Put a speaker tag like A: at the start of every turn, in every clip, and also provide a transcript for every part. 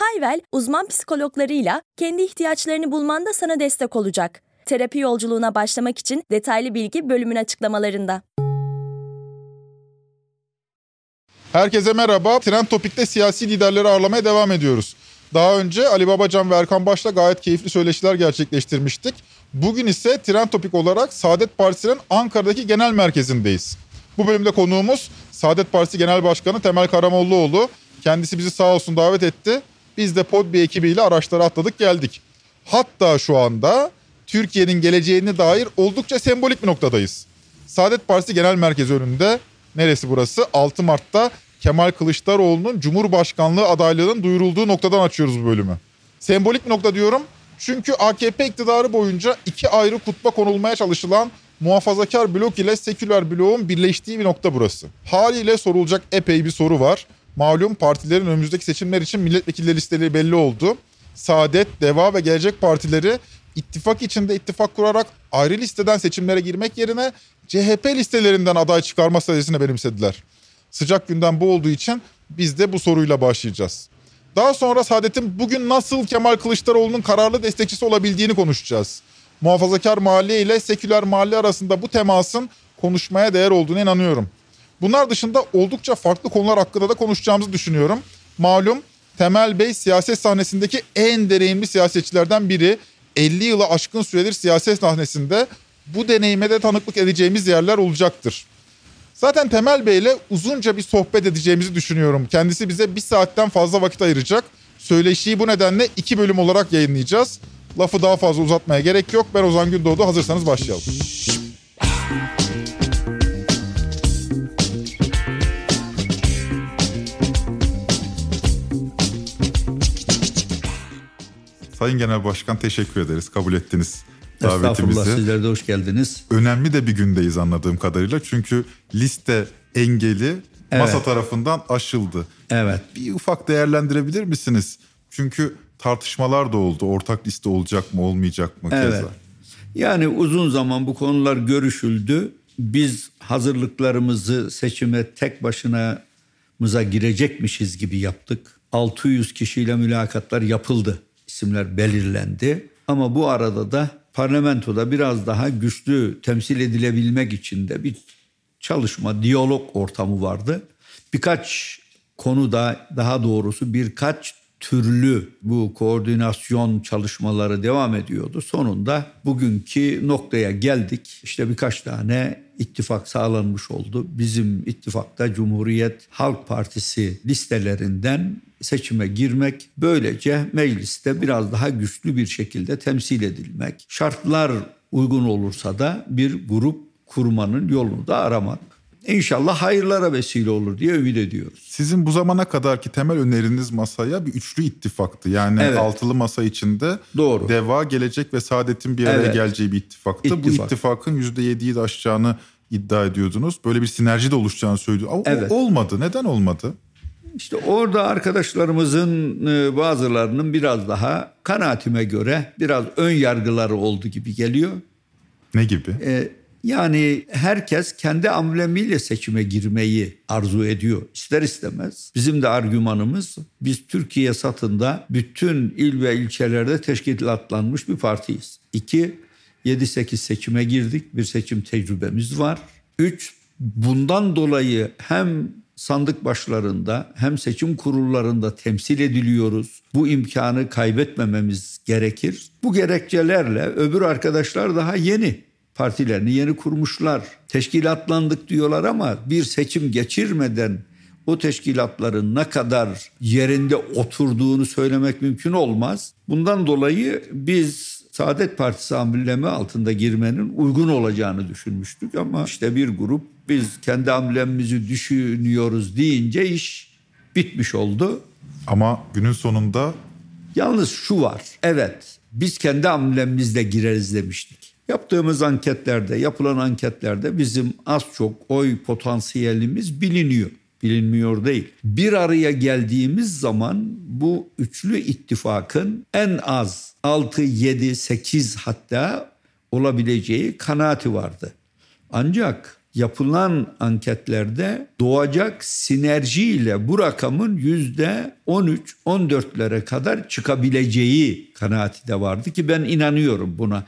A: Hayvel, uzman psikologlarıyla kendi ihtiyaçlarını bulmanda sana destek olacak. Terapi yolculuğuna başlamak için detaylı bilgi bölümün açıklamalarında.
B: Herkese merhaba. Trend Topik'te siyasi liderleri ağırlamaya devam ediyoruz. Daha önce Ali Babacan ve Erkan Baş'la gayet keyifli söyleşiler gerçekleştirmiştik. Bugün ise Trend Topik olarak Saadet Partisi'nin Ankara'daki genel merkezindeyiz. Bu bölümde konuğumuz Saadet Partisi Genel Başkanı Temel Karamollaoğlu. Kendisi bizi sağ olsun davet etti. Biz de Podbi ekibiyle araçlara atladık geldik. Hatta şu anda Türkiye'nin geleceğine dair oldukça sembolik bir noktadayız. Saadet Partisi Genel Merkezi önünde neresi burası? 6 Mart'ta Kemal Kılıçdaroğlu'nun Cumhurbaşkanlığı adaylığının duyurulduğu noktadan açıyoruz bu bölümü. Sembolik nokta diyorum çünkü AKP iktidarı boyunca iki ayrı kutba konulmaya çalışılan muhafazakar blok ile seküler bloğun birleştiği bir nokta burası. Haliyle sorulacak epey bir soru var. Malum partilerin önümüzdeki seçimler için milletvekilleri listeleri belli oldu. Saadet, Deva ve Gelecek Partileri ittifak içinde ittifak kurarak ayrı listeden seçimlere girmek yerine CHP listelerinden aday çıkarma stratejisini benimsediler. Sıcak gündem bu olduğu için biz de bu soruyla başlayacağız. Daha sonra Saadet'in bugün nasıl Kemal Kılıçdaroğlu'nun kararlı destekçisi olabildiğini konuşacağız. Muhafazakar mahalle ile seküler mahalle arasında bu temasın konuşmaya değer olduğunu inanıyorum. Bunlar dışında oldukça farklı konular hakkında da konuşacağımızı düşünüyorum. Malum Temel Bey siyaset sahnesindeki en deneyimli siyasetçilerden biri. 50 yılı aşkın süredir siyaset sahnesinde bu deneyime de tanıklık edeceğimiz yerler olacaktır. Zaten Temel Bey ile uzunca bir sohbet edeceğimizi düşünüyorum. Kendisi bize bir saatten fazla vakit ayıracak. Söyleşiyi bu nedenle iki bölüm olarak yayınlayacağız. Lafı daha fazla uzatmaya gerek yok. Ben Ozan Gündoğdu. Hazırsanız başlayalım. Sayın Genel Başkan teşekkür ederiz. Kabul ettiniz davetimizi.
C: Estağfurullah sizler de hoş geldiniz.
B: Önemli de bir gündeyiz anladığım kadarıyla. Çünkü liste engeli evet. masa tarafından aşıldı.
C: Evet.
B: Bir ufak değerlendirebilir misiniz? Çünkü tartışmalar da oldu. Ortak liste olacak mı olmayacak mı?
C: Evet. Keza. Yani uzun zaman bu konular görüşüldü. Biz hazırlıklarımızı seçime tek başına mıza girecekmişiz gibi yaptık. 600 kişiyle mülakatlar yapıldı. İsimler belirlendi. Ama bu arada da parlamentoda biraz daha güçlü temsil edilebilmek için de bir çalışma, diyalog ortamı vardı. Birkaç konuda daha doğrusu birkaç türlü bu koordinasyon çalışmaları devam ediyordu. Sonunda bugünkü noktaya geldik. İşte birkaç tane ittifak sağlanmış oldu. Bizim ittifakta Cumhuriyet Halk Partisi listelerinden seçime girmek, böylece mecliste biraz daha güçlü bir şekilde temsil edilmek, şartlar uygun olursa da bir grup kurmanın yolunu da aramak. İnşallah hayırlara vesile olur diye ümit ediyoruz.
B: Sizin bu zamana kadarki temel öneriniz masaya bir üçlü ittifaktı. Yani evet. altılı masa içinde Doğru. Deva, Gelecek ve Saadet'in bir araya evet. geleceği bir ittifaktı. İttifak. Bu ittifakın %7'yi de aşacağını iddia ediyordunuz. Böyle bir sinerji de oluşacağını söylüyor. Ama evet. olmadı. Neden olmadı?
C: İşte orada arkadaşlarımızın e, bazılarının biraz daha kanaatime göre biraz ön yargıları oldu gibi geliyor.
B: Ne gibi?
C: Ee, yani herkes kendi amblemiyle seçime girmeyi arzu ediyor. İster istemez. Bizim de argümanımız biz Türkiye satında bütün il ve ilçelerde teşkilatlanmış bir partiyiz. İki, 7-8 seçime girdik. Bir seçim tecrübemiz var. Üç, bundan dolayı hem sandık başlarında hem seçim kurullarında temsil ediliyoruz. Bu imkanı kaybetmememiz gerekir. Bu gerekçelerle öbür arkadaşlar daha yeni partilerini yeni kurmuşlar. Teşkilatlandık diyorlar ama bir seçim geçirmeden o teşkilatların ne kadar yerinde oturduğunu söylemek mümkün olmaz. Bundan dolayı biz Saadet Partisi amblemi altında girmenin uygun olacağını düşünmüştük ama işte bir grup biz kendi amblemimizi düşünüyoruz deyince iş bitmiş oldu.
B: Ama günün sonunda
C: Yalnız şu var. Evet biz kendi amblemimizle gireriz demiştik. Yaptığımız anketlerde, yapılan anketlerde bizim az çok oy potansiyelimiz biliniyor. Bilinmiyor değil. Bir araya geldiğimiz zaman bu üçlü ittifakın en az 6, 7, 8 hatta olabileceği kanaati vardı. Ancak yapılan anketlerde doğacak sinerjiyle bu rakamın yüzde 13-14'lere kadar çıkabileceği kanaati de vardı ki ben inanıyorum buna.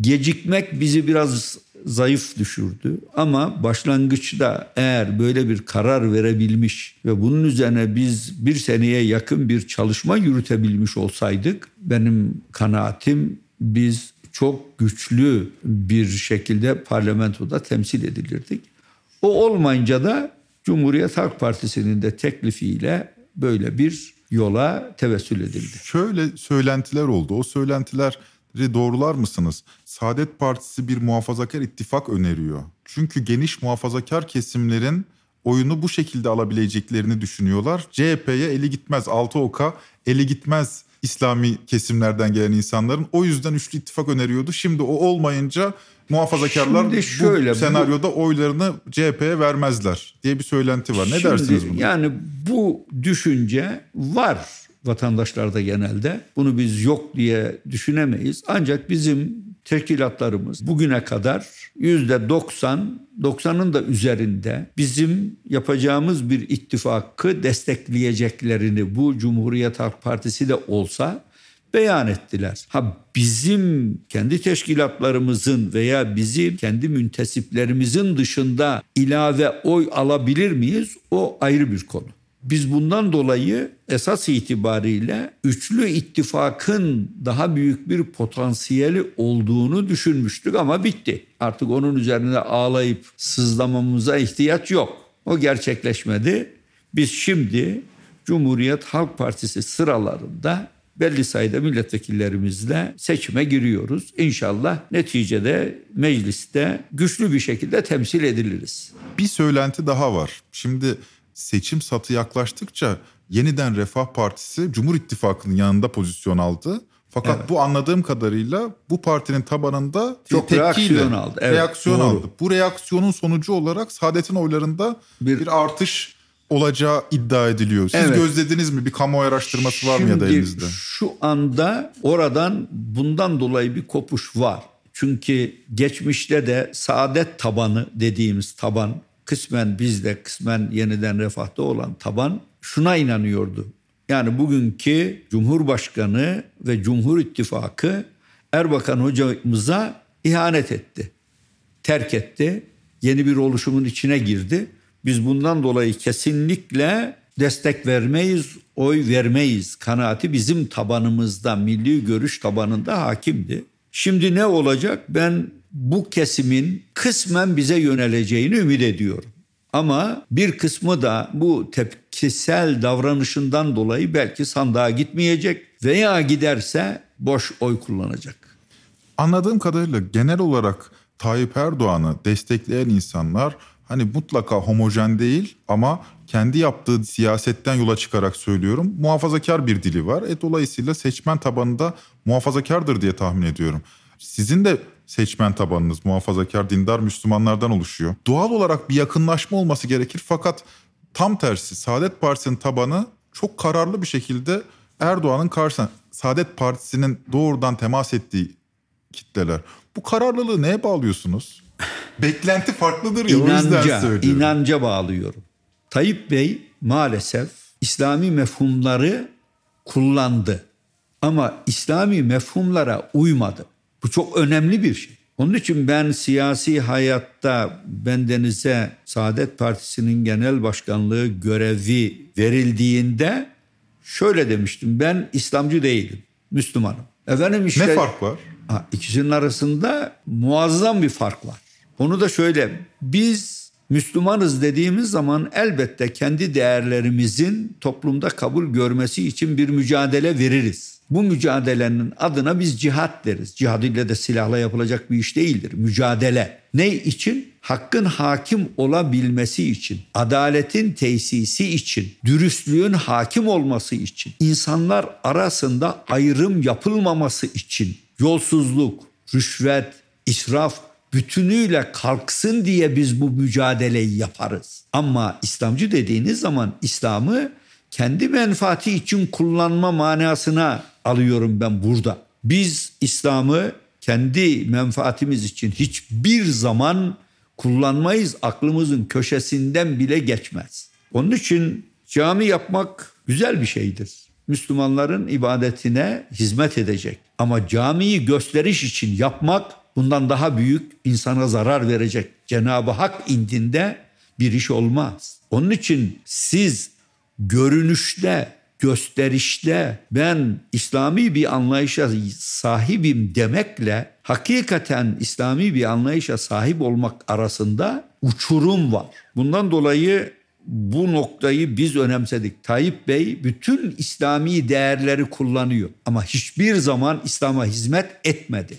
C: Gecikmek bizi biraz zayıf düşürdü ama başlangıçta eğer böyle bir karar verebilmiş ve bunun üzerine biz bir seneye yakın bir çalışma yürütebilmiş olsaydık benim kanaatim biz çok güçlü bir şekilde parlamentoda temsil edilirdik. O olmayınca da Cumhuriyet Halk Partisi'nin de teklifiyle böyle bir yola tevessül edildi.
D: Şöyle söylentiler oldu. O söylentileri doğrular mısınız? Saadet Partisi bir muhafazakar ittifak öneriyor. Çünkü geniş muhafazakar kesimlerin oyunu bu şekilde alabileceklerini düşünüyorlar. CHP'ye eli gitmez, altı oka eli gitmez İslami kesimlerden gelen insanların. O yüzden üçlü ittifak öneriyordu. Şimdi o olmayınca muhafazakarlar
C: Şimdi şöyle,
D: bu senaryoda bu, oylarını CHP'ye vermezler diye bir söylenti var. Ne
C: şimdi,
D: dersiniz buna?
C: Yani bu düşünce var vatandaşlarda genelde. Bunu biz yok diye düşünemeyiz. Ancak bizim teşkilatlarımız bugüne kadar yüzde 90, 90'ın da üzerinde bizim yapacağımız bir ittifakı destekleyeceklerini bu Cumhuriyet Halk Partisi de olsa beyan ettiler. Ha bizim kendi teşkilatlarımızın veya bizim kendi müntesiplerimizin dışında ilave oy alabilir miyiz? O ayrı bir konu. Biz bundan dolayı esas itibariyle üçlü ittifakın daha büyük bir potansiyeli olduğunu düşünmüştük ama bitti. Artık onun üzerine ağlayıp sızlamamıza ihtiyaç yok. O gerçekleşmedi. Biz şimdi Cumhuriyet Halk Partisi sıralarında belli sayıda milletvekillerimizle seçime giriyoruz. İnşallah neticede mecliste güçlü bir şekilde temsil ediliriz.
D: Bir söylenti daha var. Şimdi seçim satı yaklaştıkça yeniden Refah Partisi Cumhur İttifakı'nın yanında pozisyon aldı. Fakat evet. bu anladığım kadarıyla bu partinin tabanında
C: çok reaksiyon aldı.
D: Evet, reaksiyon doğru. aldı. Bu reaksiyonun sonucu olarak Saadet'in oylarında bir, bir artış olacağı iddia ediliyor. Siz evet. gözlediniz mi? Bir kamuoyu araştırması var mı ya da elinizde?
C: Şu anda oradan bundan dolayı bir kopuş var. Çünkü geçmişte de saadet tabanı dediğimiz taban kısmen bizde kısmen yeniden refahta olan taban şuna inanıyordu. Yani bugünkü Cumhurbaşkanı ve Cumhur İttifakı Erbakan hocamıza ihanet etti. Terk etti. Yeni bir oluşumun içine girdi. Biz bundan dolayı kesinlikle destek vermeyiz, oy vermeyiz. Kanaati bizim tabanımızda, milli görüş tabanında hakimdi. Şimdi ne olacak? Ben bu kesimin kısmen bize yöneleceğini ümit ediyorum. Ama bir kısmı da bu tepkisel davranışından dolayı belki sandığa gitmeyecek veya giderse boş oy kullanacak.
D: Anladığım kadarıyla genel olarak Tayyip Erdoğan'ı destekleyen insanlar hani mutlaka homojen değil ama kendi yaptığı siyasetten yola çıkarak söylüyorum muhafazakar bir dili var. E, dolayısıyla seçmen tabanında muhafazakardır diye tahmin ediyorum. Sizin de seçmen tabanınız muhafazakar dindar Müslümanlardan oluşuyor. Doğal olarak bir yakınlaşma olması gerekir fakat tam tersi Saadet Partisi'nin tabanı çok kararlı bir şekilde Erdoğan'ın karşısına Saadet Partisi'nin doğrudan temas ettiği kitleler. Bu kararlılığı neye bağlıyorsunuz? Beklenti farklıdır ya inanca, o yüzden söylüyorum.
C: İnanca bağlıyorum. Tayyip Bey maalesef İslami mefhumları kullandı. Ama İslami mefhumlara uymadı. Bu çok önemli bir şey. Onun için ben siyasi hayatta bendenize Saadet Partisi'nin genel başkanlığı görevi verildiğinde şöyle demiştim. Ben İslamcı değilim, Müslümanım.
D: Efendim işte ne fark var?
C: Ha, ikisinin arasında muazzam bir fark var. Onu da şöyle biz Müslümanız dediğimiz zaman elbette kendi değerlerimizin toplumda kabul görmesi için bir mücadele veririz. Bu mücadelenin adına biz cihat deriz. Cihad ile de silahla yapılacak bir iş değildir. Mücadele. Ne için? Hakkın hakim olabilmesi için, adaletin tesisi için, dürüstlüğün hakim olması için, insanlar arasında ayrım yapılmaması için, yolsuzluk, rüşvet, israf bütünüyle kalksın diye biz bu mücadeleyi yaparız. Ama İslamcı dediğiniz zaman İslam'ı kendi menfaati için kullanma manasına alıyorum ben burada. Biz İslam'ı kendi menfaatimiz için hiçbir zaman kullanmayız. Aklımızın köşesinden bile geçmez. Onun için cami yapmak güzel bir şeydir. Müslümanların ibadetine hizmet edecek. Ama camiyi gösteriş için yapmak bundan daha büyük insana zarar verecek Cenab-ı Hak indinde bir iş olmaz. Onun için siz görünüşte, gösterişte ben İslami bir anlayışa sahibim demekle hakikaten İslami bir anlayışa sahip olmak arasında uçurum var. Bundan dolayı bu noktayı biz önemsedik. Tayyip Bey bütün İslami değerleri kullanıyor ama hiçbir zaman İslam'a hizmet etmedi.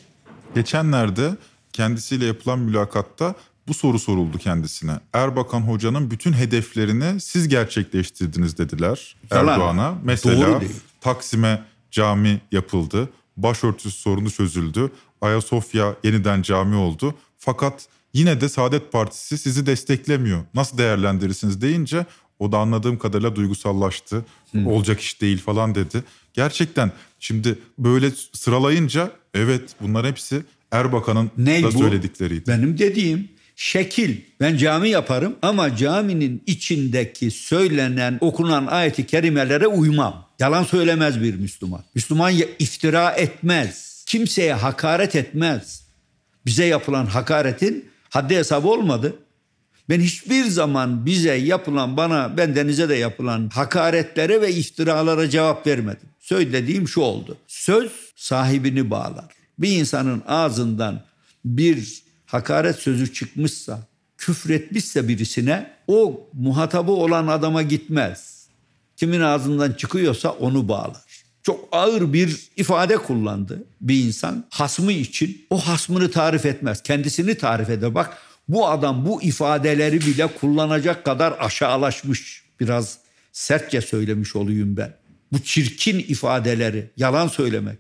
D: Geçenlerde kendisiyle yapılan mülakatta bu soru soruldu kendisine. Erbakan Hoca'nın bütün hedeflerini siz gerçekleştirdiniz dediler
C: Yalan.
D: Erdoğan'a. Mesela. Taksim'e cami yapıldı. Başörtüsü sorunu çözüldü. Ayasofya yeniden cami oldu. Fakat yine de Saadet Partisi sizi desteklemiyor. Nasıl değerlendirirsiniz deyince o da anladığım kadarıyla duygusallaştı. Olacak iş değil falan dedi. Gerçekten şimdi böyle sıralayınca evet bunlar hepsi Erbakan'ın
C: Ne
D: da
C: bu?
D: söyledikleriydi.
C: Benim dediğim şekil. Ben cami yaparım ama caminin içindeki söylenen, okunan ayeti kerimelere uymam. Yalan söylemez bir Müslüman. Müslüman iftira etmez. Kimseye hakaret etmez. Bize yapılan hakaretin haddi hesabı olmadı. Ben hiçbir zaman bize yapılan bana bendenize de yapılan hakaretlere ve iftiralara cevap vermedim. Söylediğim şu oldu. Söz sahibini bağlar. Bir insanın ağzından bir hakaret sözü çıkmışsa, küfretmişse birisine o muhatabı olan adama gitmez. Kimin ağzından çıkıyorsa onu bağlar. Çok ağır bir ifade kullandı bir insan hasmı için. O hasmını tarif etmez. Kendisini tarif eder. Bak bu adam bu ifadeleri bile kullanacak kadar aşağılaşmış. Biraz sertçe söylemiş olayım ben. Bu çirkin ifadeleri, yalan söylemek,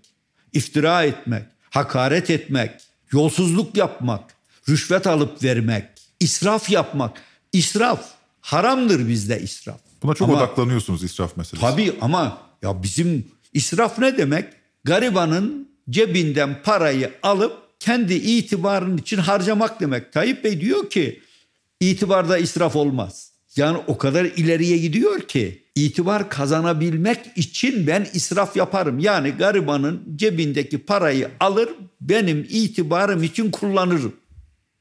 C: iftira etmek, hakaret etmek, yolsuzluk yapmak, rüşvet alıp vermek, israf yapmak. İsraf haramdır bizde israf.
D: Buna çok
C: Ama-
D: odaklanıyorsunuz israf meselesi.
C: Tabii ama ya bizim israf ne demek? Garibanın cebinden parayı alıp kendi itibarın için harcamak demek. Tayyip Bey diyor ki itibarda israf olmaz. Yani o kadar ileriye gidiyor ki itibar kazanabilmek için ben israf yaparım. Yani garibanın cebindeki parayı alır benim itibarım için kullanırım.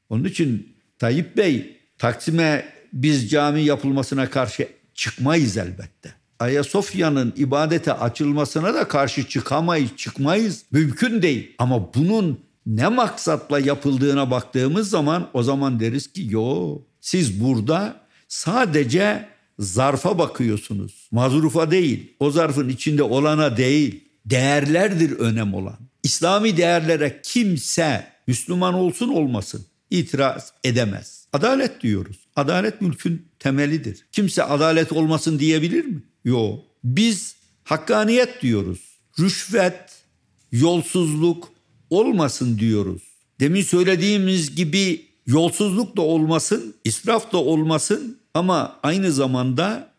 C: Onun için Tayyip Bey Taksim'e biz cami yapılmasına karşı çıkmayız elbette. Ayasofya'nın ibadete açılmasına da karşı çıkamayız, çıkmayız. Mümkün değil. Ama bunun ne maksatla yapıldığına baktığımız zaman o zaman deriz ki yo siz burada sadece zarfa bakıyorsunuz. Mazrufa değil. O zarfın içinde olana değil. Değerlerdir önem olan. İslami değerlere kimse Müslüman olsun olmasın itiraz edemez. Adalet diyoruz. Adalet mülkün temelidir. Kimse adalet olmasın diyebilir mi? Yok. Biz hakkaniyet diyoruz. Rüşvet, yolsuzluk olmasın diyoruz. Demin söylediğimiz gibi yolsuzluk da olmasın, israf da olmasın ama aynı zamanda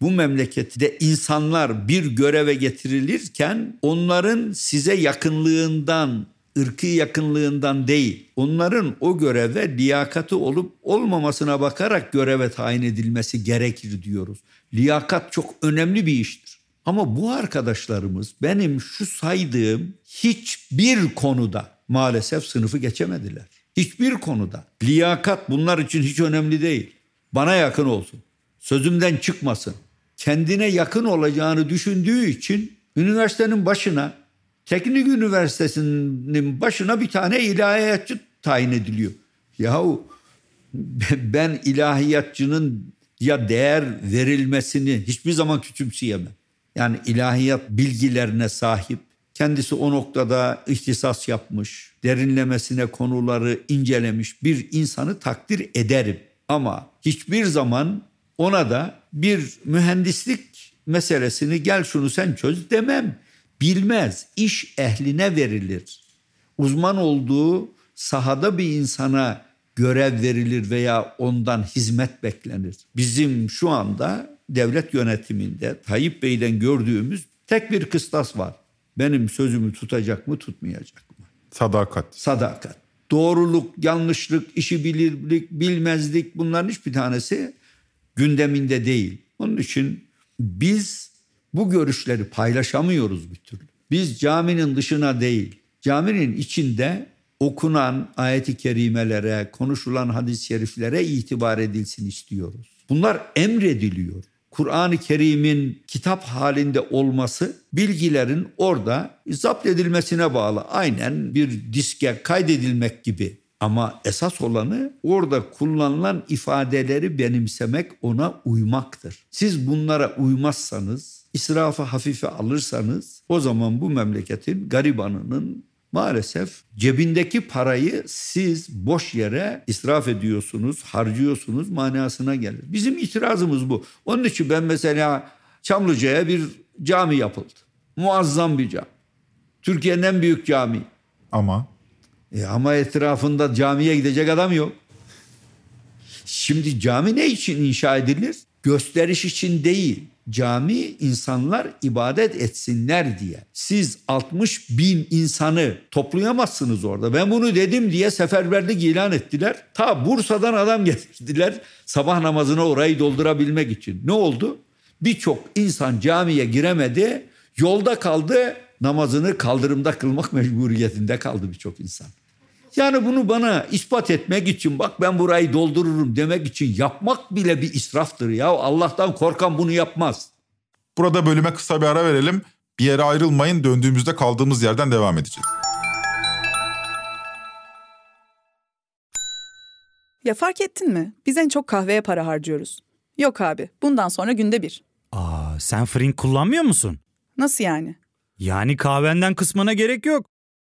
C: bu memlekette insanlar bir göreve getirilirken onların size yakınlığından, ırkı yakınlığından değil, onların o göreve liyakati olup olmamasına bakarak göreve tayin edilmesi gerekir diyoruz. Liyakat çok önemli bir iştir. Ama bu arkadaşlarımız benim şu saydığım hiçbir konuda maalesef sınıfı geçemediler. Hiçbir konuda. Liyakat bunlar için hiç önemli değil. Bana yakın olsun. Sözümden çıkmasın. Kendine yakın olacağını düşündüğü için üniversitenin başına, teknik üniversitesinin başına bir tane ilahiyatçı tayin ediliyor. Yahu ben ilahiyatçının ya değer verilmesini hiçbir zaman küçümseyemem. Yani ilahiyat bilgilerine sahip, kendisi o noktada ihtisas yapmış, derinlemesine konuları incelemiş bir insanı takdir ederim. Ama hiçbir zaman ona da bir mühendislik meselesini gel şunu sen çöz demem. Bilmez. İş ehline verilir. Uzman olduğu sahada bir insana görev verilir veya ondan hizmet beklenir. Bizim şu anda devlet yönetiminde Tayyip Bey'den gördüğümüz tek bir kıstas var. Benim sözümü tutacak mı tutmayacak mı?
D: Sadakat.
C: Sadakat. Doğruluk, yanlışlık, işi bilirlik, bilmezlik bunların hiçbir tanesi gündeminde değil. Onun için biz bu görüşleri paylaşamıyoruz bir türlü. Biz caminin dışına değil, caminin içinde okunan ayeti kerimelere, konuşulan hadis-i şeriflere itibar edilsin istiyoruz. Bunlar emrediliyor. Kur'an-ı Kerim'in kitap halinde olması bilgilerin orada zapt edilmesine bağlı. Aynen bir diske kaydedilmek gibi. Ama esas olanı orada kullanılan ifadeleri benimsemek, ona uymaktır. Siz bunlara uymazsanız, israfı hafife alırsanız o zaman bu memleketin garibanının maalesef cebindeki parayı siz boş yere israf ediyorsunuz, harcıyorsunuz manasına gelir. Bizim itirazımız bu. Onun için ben mesela Çamlıca'ya bir cami yapıldı. Muazzam bir cami. Türkiye'nin en büyük cami.
D: Ama
C: E ama etrafında camiye gidecek adam yok. Şimdi cami ne için inşa edilir? Gösteriş için değil. Cami insanlar ibadet etsinler diye. Siz 60 bin insanı toplayamazsınız orada. Ben bunu dedim diye seferberlik ilan ettiler. Ta Bursa'dan adam getirdiler sabah namazına orayı doldurabilmek için. Ne oldu? Birçok insan camiye giremedi. Yolda kaldı namazını kaldırımda kılmak mecburiyetinde kaldı birçok insan. Yani bunu bana ispat etmek için bak ben burayı doldururum demek için yapmak bile bir israftır ya. Allah'tan korkan bunu yapmaz.
D: burada bölüme kısa bir ara verelim. Bir yere ayrılmayın. Döndüğümüzde kaldığımız yerden devam edeceğiz.
E: Ya fark ettin mi? Biz en çok kahveye para harcıyoruz. Yok abi, bundan sonra günde bir.
F: Aa, sen Frink kullanmıyor musun?
E: Nasıl yani?
F: Yani kahvenden kısmına gerek yok.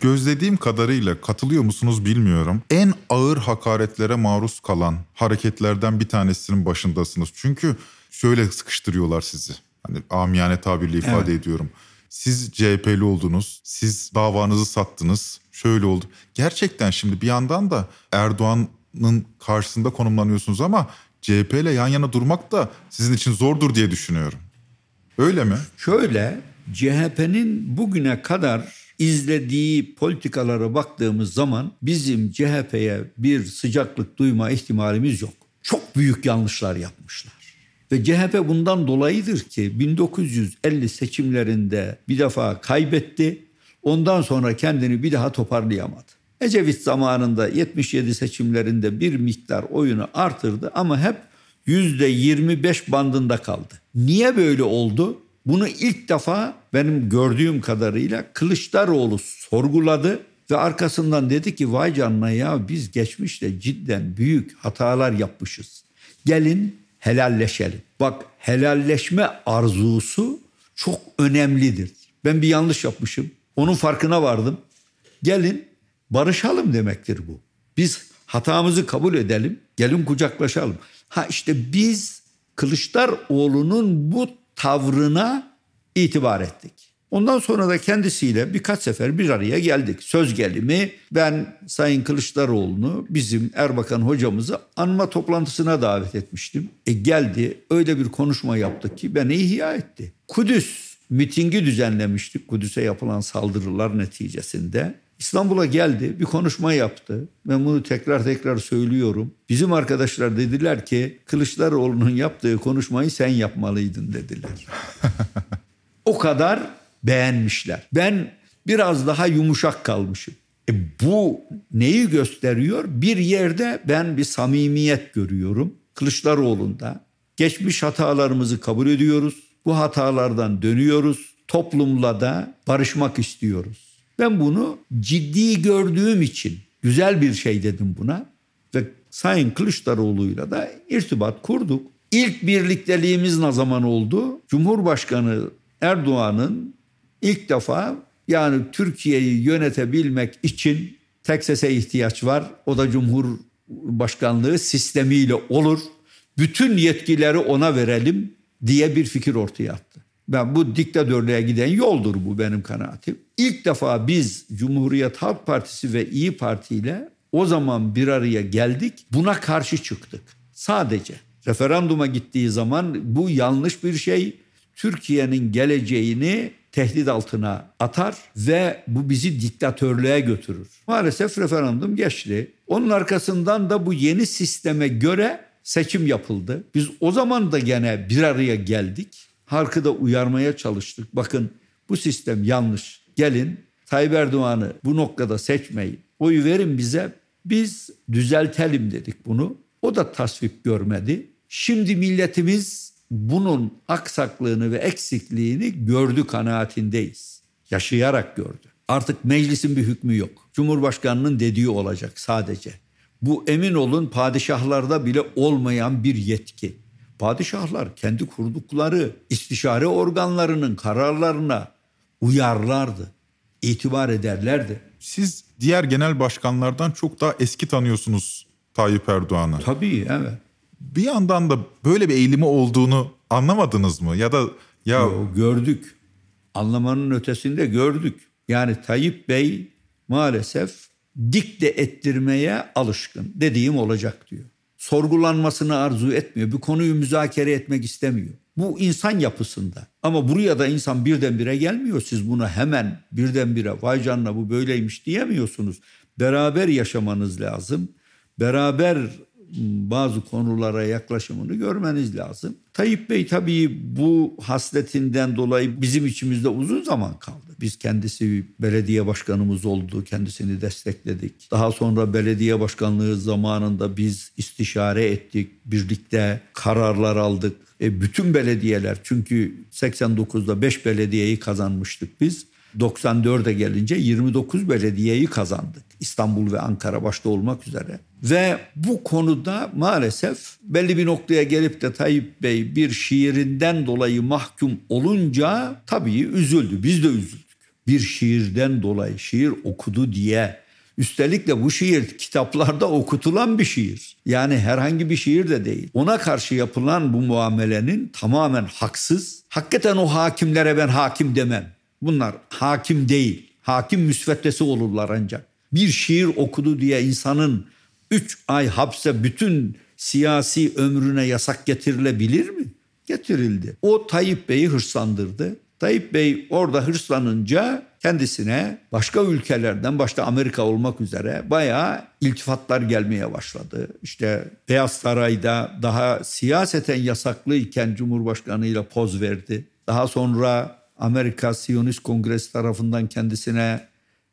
D: Gözlediğim kadarıyla katılıyor musunuz bilmiyorum. En ağır hakaretlere maruz kalan hareketlerden bir tanesinin başındasınız. Çünkü şöyle sıkıştırıyorlar sizi. Hani amiyane tabirle ifade ediyorum. Siz CHP'li oldunuz, siz davanızı sattınız, şöyle oldu. Gerçekten şimdi bir yandan da Erdoğan'ın karşısında konumlanıyorsunuz ama CHP ile yan yana durmak da sizin için zordur diye düşünüyorum. Öyle mi?
C: Şöyle CHP'nin bugüne kadar izlediği politikalara baktığımız zaman bizim CHP'ye bir sıcaklık duyma ihtimalimiz yok. Çok büyük yanlışlar yapmışlar. Ve CHP bundan dolayıdır ki 1950 seçimlerinde bir defa kaybetti. Ondan sonra kendini bir daha toparlayamadı. Ecevit zamanında 77 seçimlerinde bir miktar oyunu artırdı ama hep %25 bandında kaldı. Niye böyle oldu? Bunu ilk defa benim gördüğüm kadarıyla Kılıçdaroğlu sorguladı ve arkasından dedi ki vay canına ya biz geçmişte cidden büyük hatalar yapmışız. Gelin helalleşelim. Bak helalleşme arzusu çok önemlidir. Ben bir yanlış yapmışım. Onun farkına vardım. Gelin barışalım demektir bu. Biz hatamızı kabul edelim. Gelin kucaklaşalım. Ha işte biz Kılıçdaroğlu'nun bu tavrına itibar ettik. Ondan sonra da kendisiyle birkaç sefer bir araya geldik. Söz gelimi ben Sayın Kılıçdaroğlu'nu bizim Erbakan hocamızı anma toplantısına davet etmiştim. E geldi öyle bir konuşma yaptık ki beni ihya etti. Kudüs mitingi düzenlemiştik Kudüs'e yapılan saldırılar neticesinde. İstanbul'a geldi bir konuşma yaptı. Ben bunu tekrar tekrar söylüyorum. Bizim arkadaşlar dediler ki Kılıçdaroğlu'nun yaptığı konuşmayı sen yapmalıydın dediler. o kadar beğenmişler. Ben biraz daha yumuşak kalmışım. E bu neyi gösteriyor? Bir yerde ben bir samimiyet görüyorum. Kılıçdaroğlu'nda geçmiş hatalarımızı kabul ediyoruz. Bu hatalardan dönüyoruz. Toplumla da barışmak istiyoruz. Ben bunu ciddi gördüğüm için güzel bir şey dedim buna. Ve Sayın Kılıçdaroğlu'yla da irtibat kurduk. İlk birlikteliğimiz ne zaman oldu? Cumhurbaşkanı Erdoğan'ın ilk defa yani Türkiye'yi yönetebilmek için tek sese ihtiyaç var. O da Cumhurbaşkanlığı sistemiyle olur. Bütün yetkileri ona verelim diye bir fikir ortaya attı. Ben bu diktatörlüğe giden yoldur bu benim kanaatim. İlk defa biz Cumhuriyet Halk Partisi ve İyi Parti ile o zaman bir araya geldik. Buna karşı çıktık. Sadece referanduma gittiği zaman bu yanlış bir şey. Türkiye'nin geleceğini tehdit altına atar ve bu bizi diktatörlüğe götürür. Maalesef referandum geçti. Onun arkasından da bu yeni sisteme göre seçim yapıldı. Biz o zaman da gene bir araya geldik. Halkı da uyarmaya çalıştık. Bakın bu sistem yanlış. Gelin Tayyip Erdoğan'ı bu noktada seçmeyin. Oyu verin bize. Biz düzeltelim dedik bunu. O da tasvip görmedi. Şimdi milletimiz bunun aksaklığını ve eksikliğini gördü kanaatindeyiz. Yaşayarak gördü. Artık meclisin bir hükmü yok. Cumhurbaşkanının dediği olacak sadece. Bu emin olun padişahlarda bile olmayan bir yetki. Padişahlar kendi kurdukları istişare organlarının kararlarına uyarlardı, itibar ederlerdi.
D: Siz diğer genel başkanlardan çok daha eski tanıyorsunuz Tayyip Erdoğan'ı.
C: Tabii evet.
D: Bir yandan da böyle bir eğilimi olduğunu anlamadınız mı? Ya da ya
C: Yo, gördük. Anlamanın ötesinde gördük. Yani Tayyip Bey maalesef dikte ettirmeye alışkın. Dediğim olacak diyor. Sorgulanmasını arzu etmiyor. Bu konuyu müzakere etmek istemiyor. Bu insan yapısında. Ama buraya da insan birdenbire gelmiyor. Siz buna hemen birdenbire vay canına bu böyleymiş diyemiyorsunuz. Beraber yaşamanız lazım. Beraber bazı konulara yaklaşımını görmeniz lazım. Tayyip Bey tabii bu hasletinden dolayı bizim içimizde uzun zaman kaldı. Biz kendisi belediye başkanımız oldu, kendisini destekledik. Daha sonra belediye başkanlığı zamanında biz istişare ettik, birlikte kararlar aldık. E bütün belediyeler çünkü 89'da 5 belediyeyi kazanmıştık biz. 94'e gelince 29 belediyeyi kazandık. İstanbul ve Ankara başta olmak üzere. Ve bu konuda maalesef belli bir noktaya gelip de Tayyip Bey bir şiirinden dolayı mahkum olunca tabii üzüldü. Biz de üzüldük. Bir şiirden dolayı şiir okudu diye Üstelik de bu şiir kitaplarda okutulan bir şiir. Yani herhangi bir şiir de değil. Ona karşı yapılan bu muamelenin tamamen haksız. Hakikaten o hakimlere ben hakim demem. Bunlar hakim değil. Hakim müsveddesi olurlar ancak. Bir şiir okudu diye insanın 3 ay hapse bütün siyasi ömrüne yasak getirilebilir mi? Getirildi. O Tayyip Bey'i hırslandırdı. Tayyip Bey orada hırslanınca kendisine başka ülkelerden başta Amerika olmak üzere bayağı iltifatlar gelmeye başladı. İşte Beyaz Saray'da daha siyaseten yasaklıyken Cumhurbaşkanı poz verdi. Daha sonra Amerika Siyonist Kongresi tarafından kendisine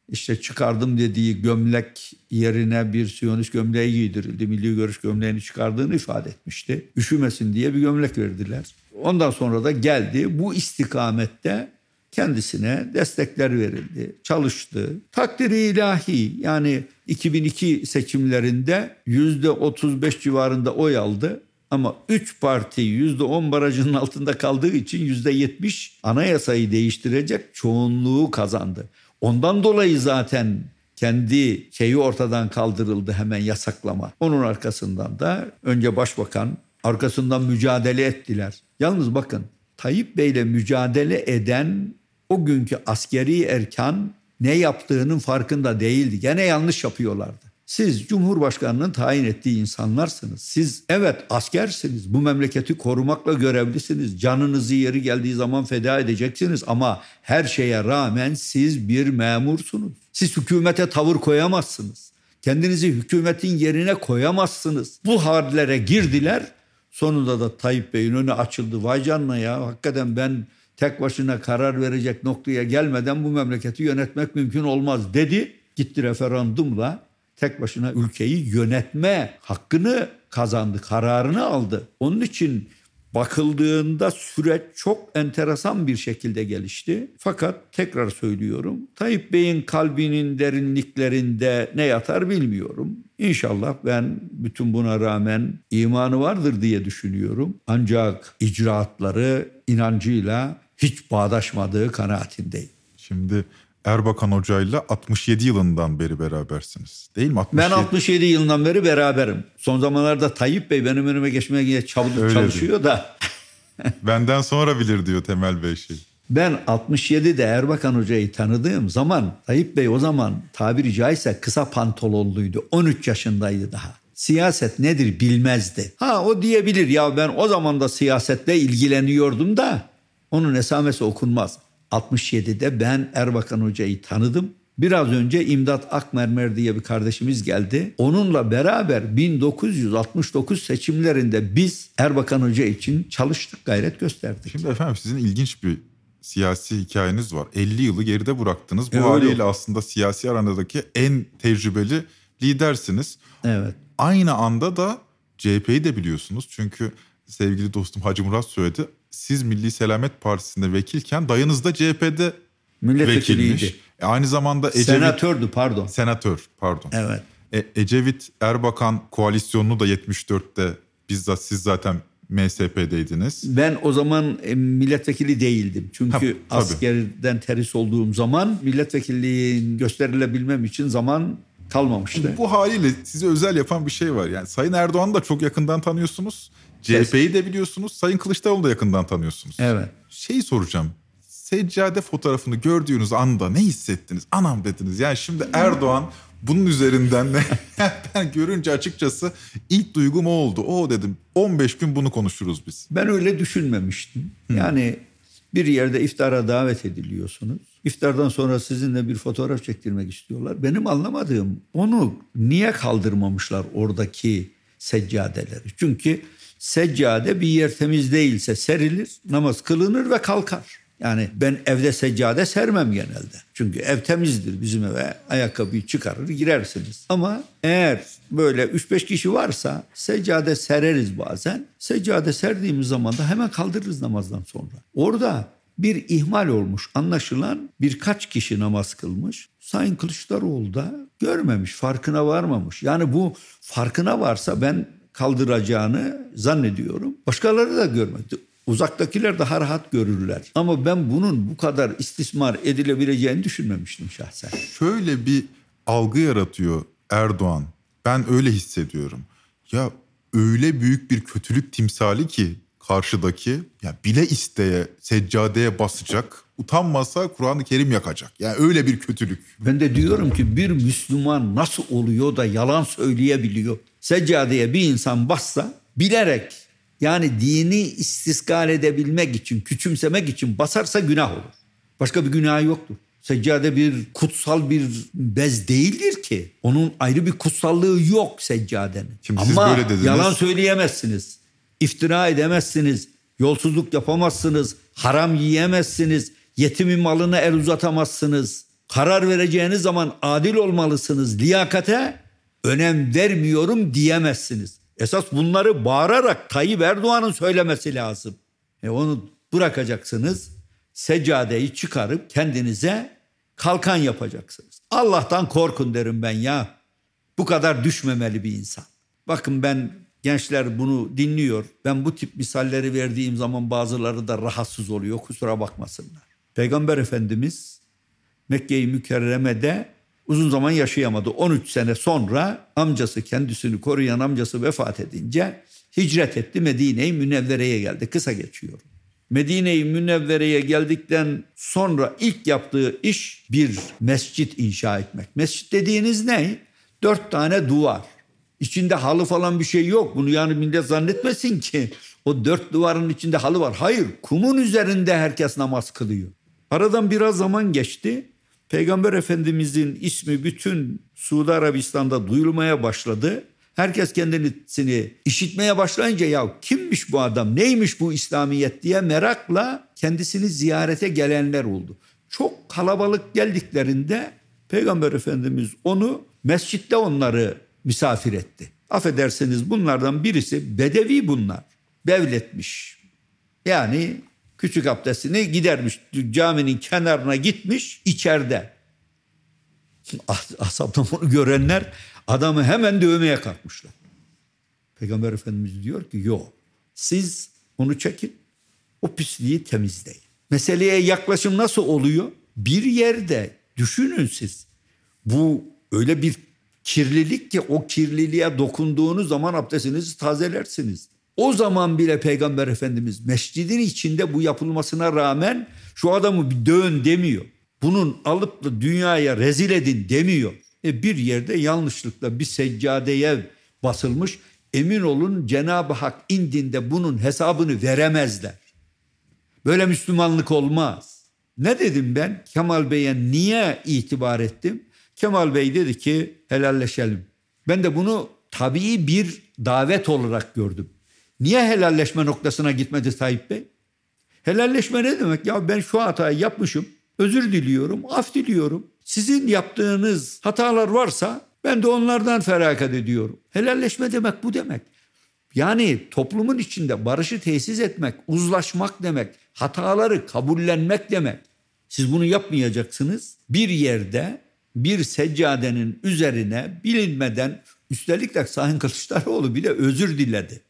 C: işte çıkardım dediği gömlek yerine bir Siyonist gömleği giydirildi. Milli Görüş gömleğini çıkardığını ifade etmişti. Üşümesin diye bir gömlek verdiler. Ondan sonra da geldi. Bu istikamette kendisine destekler verildi. Çalıştı. Takdiri ilahi yani 2002 seçimlerinde %35 civarında oy aldı. Ama 3 parti %10 barajının altında kaldığı için %70 anayasayı değiştirecek çoğunluğu kazandı. Ondan dolayı zaten kendi şeyi ortadan kaldırıldı hemen yasaklama. Onun arkasından da önce başbakan arkasından mücadele ettiler. Yalnız bakın Tayyip Bey'le mücadele eden o günkü askeri erkan ne yaptığının farkında değildi. Gene yanlış yapıyorlardı. Siz Cumhurbaşkanı'nın tayin ettiği insanlarsınız. Siz evet askersiniz. Bu memleketi korumakla görevlisiniz. Canınızı yeri geldiği zaman feda edeceksiniz ama her şeye rağmen siz bir memursunuz. Siz hükümete tavır koyamazsınız. Kendinizi hükümetin yerine koyamazsınız. Bu hallere girdiler. Sonunda da Tayyip Bey'in önü açıldı. Vay canına ya hakikaten ben tek başına karar verecek noktaya gelmeden bu memleketi yönetmek mümkün olmaz dedi. Gitti referandumla tek başına ülkeyi yönetme hakkını kazandı, kararını aldı. Onun için bakıldığında süreç çok enteresan bir şekilde gelişti. Fakat tekrar söylüyorum Tayyip Bey'in kalbinin derinliklerinde ne yatar bilmiyorum. İnşallah ben bütün buna rağmen imanı vardır diye düşünüyorum. Ancak icraatları inancıyla hiç bağdaşmadığı kanaatindeyim.
D: Şimdi Erbakan Hoca'yla 67 yılından beri berabersiniz. Değil mi?
C: 67. Ben 67 yılından beri beraberim. Son zamanlarda Tayyip Bey benim önüme geçmeye çabuk çalışıyor da.
D: Benden sonra bilir diyor Temel Bey şey.
C: Ben 67'de Erbakan Hoca'yı tanıdığım zaman Tayyip Bey o zaman tabiri caizse kısa pantolonluydu. 13 yaşındaydı daha. Siyaset nedir bilmezdi. Ha o diyebilir ya ben o zaman da siyasetle ilgileniyordum da onun esamesi okunmaz. 67'de ben Erbakan Hoca'yı tanıdım. Biraz önce İmdat Akmermer diye bir kardeşimiz geldi. Onunla beraber 1969 seçimlerinde biz Erbakan Hoca için çalıştık, gayret gösterdik.
D: Şimdi efendim sizin ilginç bir siyasi hikayeniz var. 50 yılı geride bıraktınız. Bu e, haliyle aslında siyasi aranadaki en tecrübeli lidersiniz.
C: Evet.
D: Aynı anda da CHP'yi de biliyorsunuz. Çünkü sevgili dostum Hacı Murat söyledi siz Milli Selamet Partisi'nde vekilken dayınız da CHP'de vekilmiş. E aynı zamanda
C: Ecevit... Senatördü pardon.
D: Senatör pardon.
C: Evet.
D: E, Ecevit Erbakan koalisyonunu da 74'te bizzat siz zaten MSP'deydiniz.
C: Ben o zaman e, milletvekili değildim. Çünkü ha, tabii. askerden teris olduğum zaman milletvekilliğin gösterilebilmem için zaman kalmamıştı.
D: Bu, haliyle size özel yapan bir şey var. Yani Sayın Erdoğan'ı da çok yakından tanıyorsunuz. CHP'yi de biliyorsunuz. Sayın Kılıçdaroğlu da yakından tanıyorsunuz.
C: Evet.
D: Şeyi soracağım. Seccade fotoğrafını gördüğünüz anda ne hissettiniz? Anam dediniz. Yani şimdi Erdoğan bunun üzerinden de ben görünce açıkçası ilk duygum o oldu. O dedim 15 gün bunu konuşuruz biz.
C: Ben öyle düşünmemiştim. Yani bir yerde iftara davet ediliyorsunuz. İftardan sonra sizinle bir fotoğraf çektirmek istiyorlar. Benim anlamadığım onu niye kaldırmamışlar oradaki seccadeleri? Çünkü seccade bir yer temiz değilse serilir, namaz kılınır ve kalkar. Yani ben evde seccade sermem genelde. Çünkü ev temizdir bizim eve. Ayakkabıyı çıkarır girersiniz. Ama eğer böyle 3-5 kişi varsa seccade sereriz bazen. Seccade serdiğimiz zaman da hemen kaldırırız namazdan sonra. Orada bir ihmal olmuş. Anlaşılan birkaç kişi namaz kılmış. Sayın Kılıçdaroğlu da görmemiş, farkına varmamış. Yani bu farkına varsa ben kaldıracağını zannediyorum. Başkaları da görmedi. Uzaktakiler daha rahat görürler. Ama ben bunun bu kadar istismar edilebileceğini düşünmemiştim şahsen.
D: Şöyle bir algı yaratıyor Erdoğan. Ben öyle hissediyorum. Ya öyle büyük bir kötülük timsali ki karşıdaki ya bile isteye seccadeye basacak utanmasa Kur'an-ı Kerim yakacak. Yani öyle bir kötülük.
C: Ben de diyorum ki bir Müslüman nasıl oluyor da yalan söyleyebiliyor? Seccadeye bir insan bassa bilerek yani dini istiskal edebilmek için, küçümsemek için basarsa günah olur. Başka bir günah yoktur. Seccade bir kutsal bir bez değildir ki. Onun ayrı bir kutsallığı yok seccadenin. Şimdi Ama siz böyle dediniz. yalan söyleyemezsiniz. İftira edemezsiniz. Yolsuzluk yapamazsınız. Haram yiyemezsiniz. Yetimin malına el uzatamazsınız. Karar vereceğiniz zaman adil olmalısınız. Liyakate önem vermiyorum diyemezsiniz. Esas bunları bağırarak Tayyip Erdoğan'ın söylemesi lazım. E onu bırakacaksınız. Seccadeyi çıkarıp kendinize kalkan yapacaksınız. Allah'tan korkun derim ben ya. Bu kadar düşmemeli bir insan. Bakın ben gençler bunu dinliyor. Ben bu tip misalleri verdiğim zaman bazıları da rahatsız oluyor. Kusura bakmasınlar. Peygamber Efendimiz Mekke-i Mükerreme'de uzun zaman yaşayamadı. 13 sene sonra amcası kendisini koruyan amcası vefat edince hicret etti Medine-i Münevvere'ye geldi. Kısa geçiyor. Medine-i Münevvere'ye geldikten sonra ilk yaptığı iş bir mescit inşa etmek. Mescit dediğiniz ne? Dört tane duvar. İçinde halı falan bir şey yok. Bunu yani millet zannetmesin ki o dört duvarın içinde halı var. Hayır kumun üzerinde herkes namaz kılıyor. Aradan biraz zaman geçti. Peygamber Efendimizin ismi bütün Suudi Arabistan'da duyulmaya başladı. Herkes kendisini işitmeye başlayınca ya kimmiş bu adam neymiş bu İslamiyet diye merakla kendisini ziyarete gelenler oldu. Çok kalabalık geldiklerinde Peygamber Efendimiz onu mescitte onları misafir etti. Affedersiniz bunlardan birisi bedevi bunlar. Bevletmiş. Yani küçük abdestini gidermiş caminin kenarına gitmiş içeride. Ashabtan bunu görenler adamı hemen dövmeye kalkmışlar. Peygamber Efendimiz diyor ki yok siz onu çekin o pisliği temizleyin. Meseleye yaklaşım nasıl oluyor? Bir yerde düşünün siz bu öyle bir kirlilik ki o kirliliğe dokunduğunuz zaman abdestinizi tazelersiniz. O zaman bile Peygamber Efendimiz mescidin içinde bu yapılmasına rağmen şu adamı bir dövün demiyor. Bunun alıp da dünyaya rezil edin demiyor. E bir yerde yanlışlıkla bir seccadeye basılmış. Emin olun Cenab-ı Hak indinde bunun hesabını veremezler. Böyle Müslümanlık olmaz. Ne dedim ben? Kemal Bey'e niye itibar ettim? Kemal Bey dedi ki helalleşelim. Ben de bunu tabii bir davet olarak gördüm. Niye helalleşme noktasına gitmedi Tayyip Bey? Helalleşme ne demek? Ya ben şu hatayı yapmışım. Özür diliyorum, af diliyorum. Sizin yaptığınız hatalar varsa ben de onlardan feragat ediyorum. Helalleşme demek bu demek. Yani toplumun içinde barışı tesis etmek, uzlaşmak demek, hataları kabullenmek demek. Siz bunu yapmayacaksınız. Bir yerde bir seccadenin üzerine bilinmeden üstelik de Sayın Kılıçdaroğlu bile özür diledi.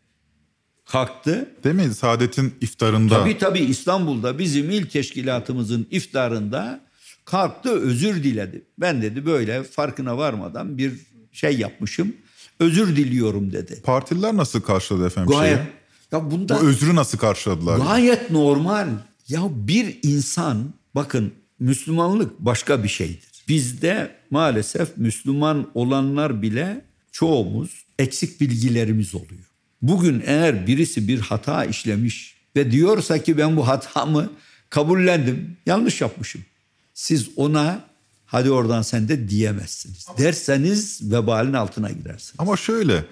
C: Kalktı.
D: Değil mi? Saadet'in iftarında.
C: Tabii tabii İstanbul'da bizim il teşkilatımızın iftarında kalktı özür diledi. Ben dedi böyle farkına varmadan bir şey yapmışım. Özür diliyorum dedi.
D: Partililer nasıl karşıladı efendim
C: Gayet.
D: şeyi?
C: Ya bunda
D: Bu özrü nasıl karşıladılar?
C: gayet normal. Ya bir insan bakın Müslümanlık başka bir şeydir. Bizde maalesef Müslüman olanlar bile çoğumuz eksik bilgilerimiz oluyor. Bugün eğer birisi bir hata işlemiş ve diyorsa ki ben bu hatamı kabullendim, yanlış yapmışım. Siz ona hadi oradan sen de diyemezsiniz. Derseniz vebalin altına girersiniz.
D: Ama şöyle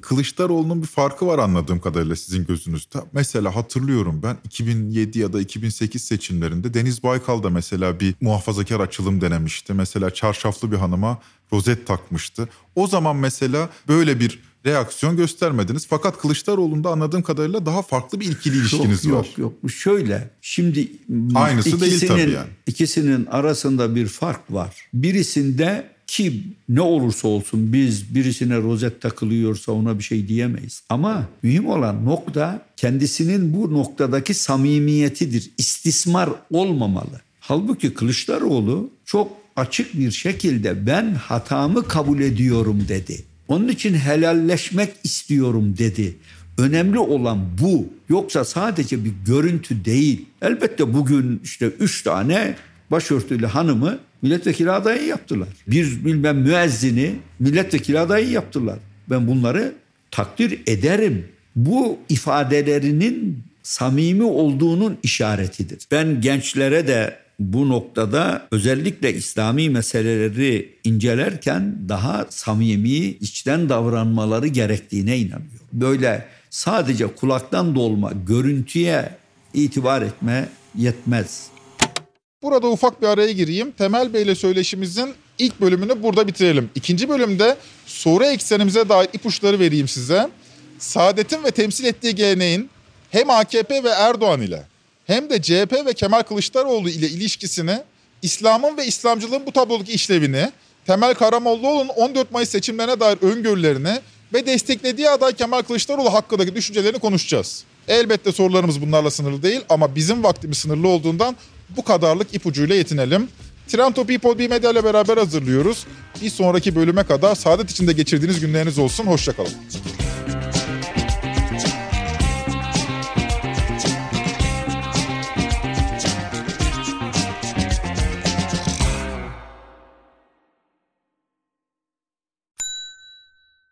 D: Kılıçdaroğlu'nun bir farkı var anladığım kadarıyla sizin gözünüzde. Mesela hatırlıyorum ben 2007 ya da 2008 seçimlerinde Deniz Baykal da mesela bir muhafazakar açılım denemişti. Mesela çarşaflı bir hanıma rozet takmıştı. O zaman mesela böyle bir reaksiyon göstermediniz. Fakat Kılıçdaroğlu'nda anladığım kadarıyla daha farklı bir ikili ilişkiniz
C: yok,
D: var.
C: Yok yok bu şöyle. Şimdi
D: Aynısı değil tabii yani.
C: İkisinin arasında bir fark var. Birisinde ki ne olursa olsun biz birisine rozet takılıyorsa ona bir şey diyemeyiz. Ama mühim olan nokta kendisinin bu noktadaki samimiyetidir. İstismar olmamalı. Halbuki Kılıçdaroğlu çok açık bir şekilde ben hatamı kabul ediyorum dedi. Onun için helalleşmek istiyorum dedi. Önemli olan bu. Yoksa sadece bir görüntü değil. Elbette bugün işte üç tane başörtülü hanımı milletvekili adayı yaptılar. Bir bilmem müezzini milletvekili adayı yaptılar. Ben bunları takdir ederim. Bu ifadelerinin samimi olduğunun işaretidir. Ben gençlere de bu noktada özellikle İslami meseleleri incelerken daha samimi, içten davranmaları gerektiğine inanıyorum. Böyle sadece kulaktan dolma görüntüye itibar etme yetmez.
D: Burada ufak bir araya gireyim. Temel Bey ile söyleşimizin ilk bölümünü burada bitirelim. İkinci bölümde soru eksenimize dair ipuçları vereyim size. Saadet'in ve temsil ettiği geleneğin hem AKP ve Erdoğan ile hem de CHP ve Kemal Kılıçdaroğlu ile ilişkisini, İslam'ın ve İslamcılığın bu tablodaki işlevini, Temel Karamollaoğlu'nun 14 Mayıs seçimlerine dair öngörülerini ve desteklediği aday Kemal Kılıçdaroğlu hakkındaki düşüncelerini konuşacağız. Elbette sorularımız bunlarla sınırlı değil ama bizim vaktimiz sınırlı olduğundan bu kadarlık ipucuyla yetinelim. Trend Topi'yi Podbi Medya ile beraber hazırlıyoruz. Bir sonraki bölüme kadar saadet içinde geçirdiğiniz günleriniz olsun. Hoşçakalın.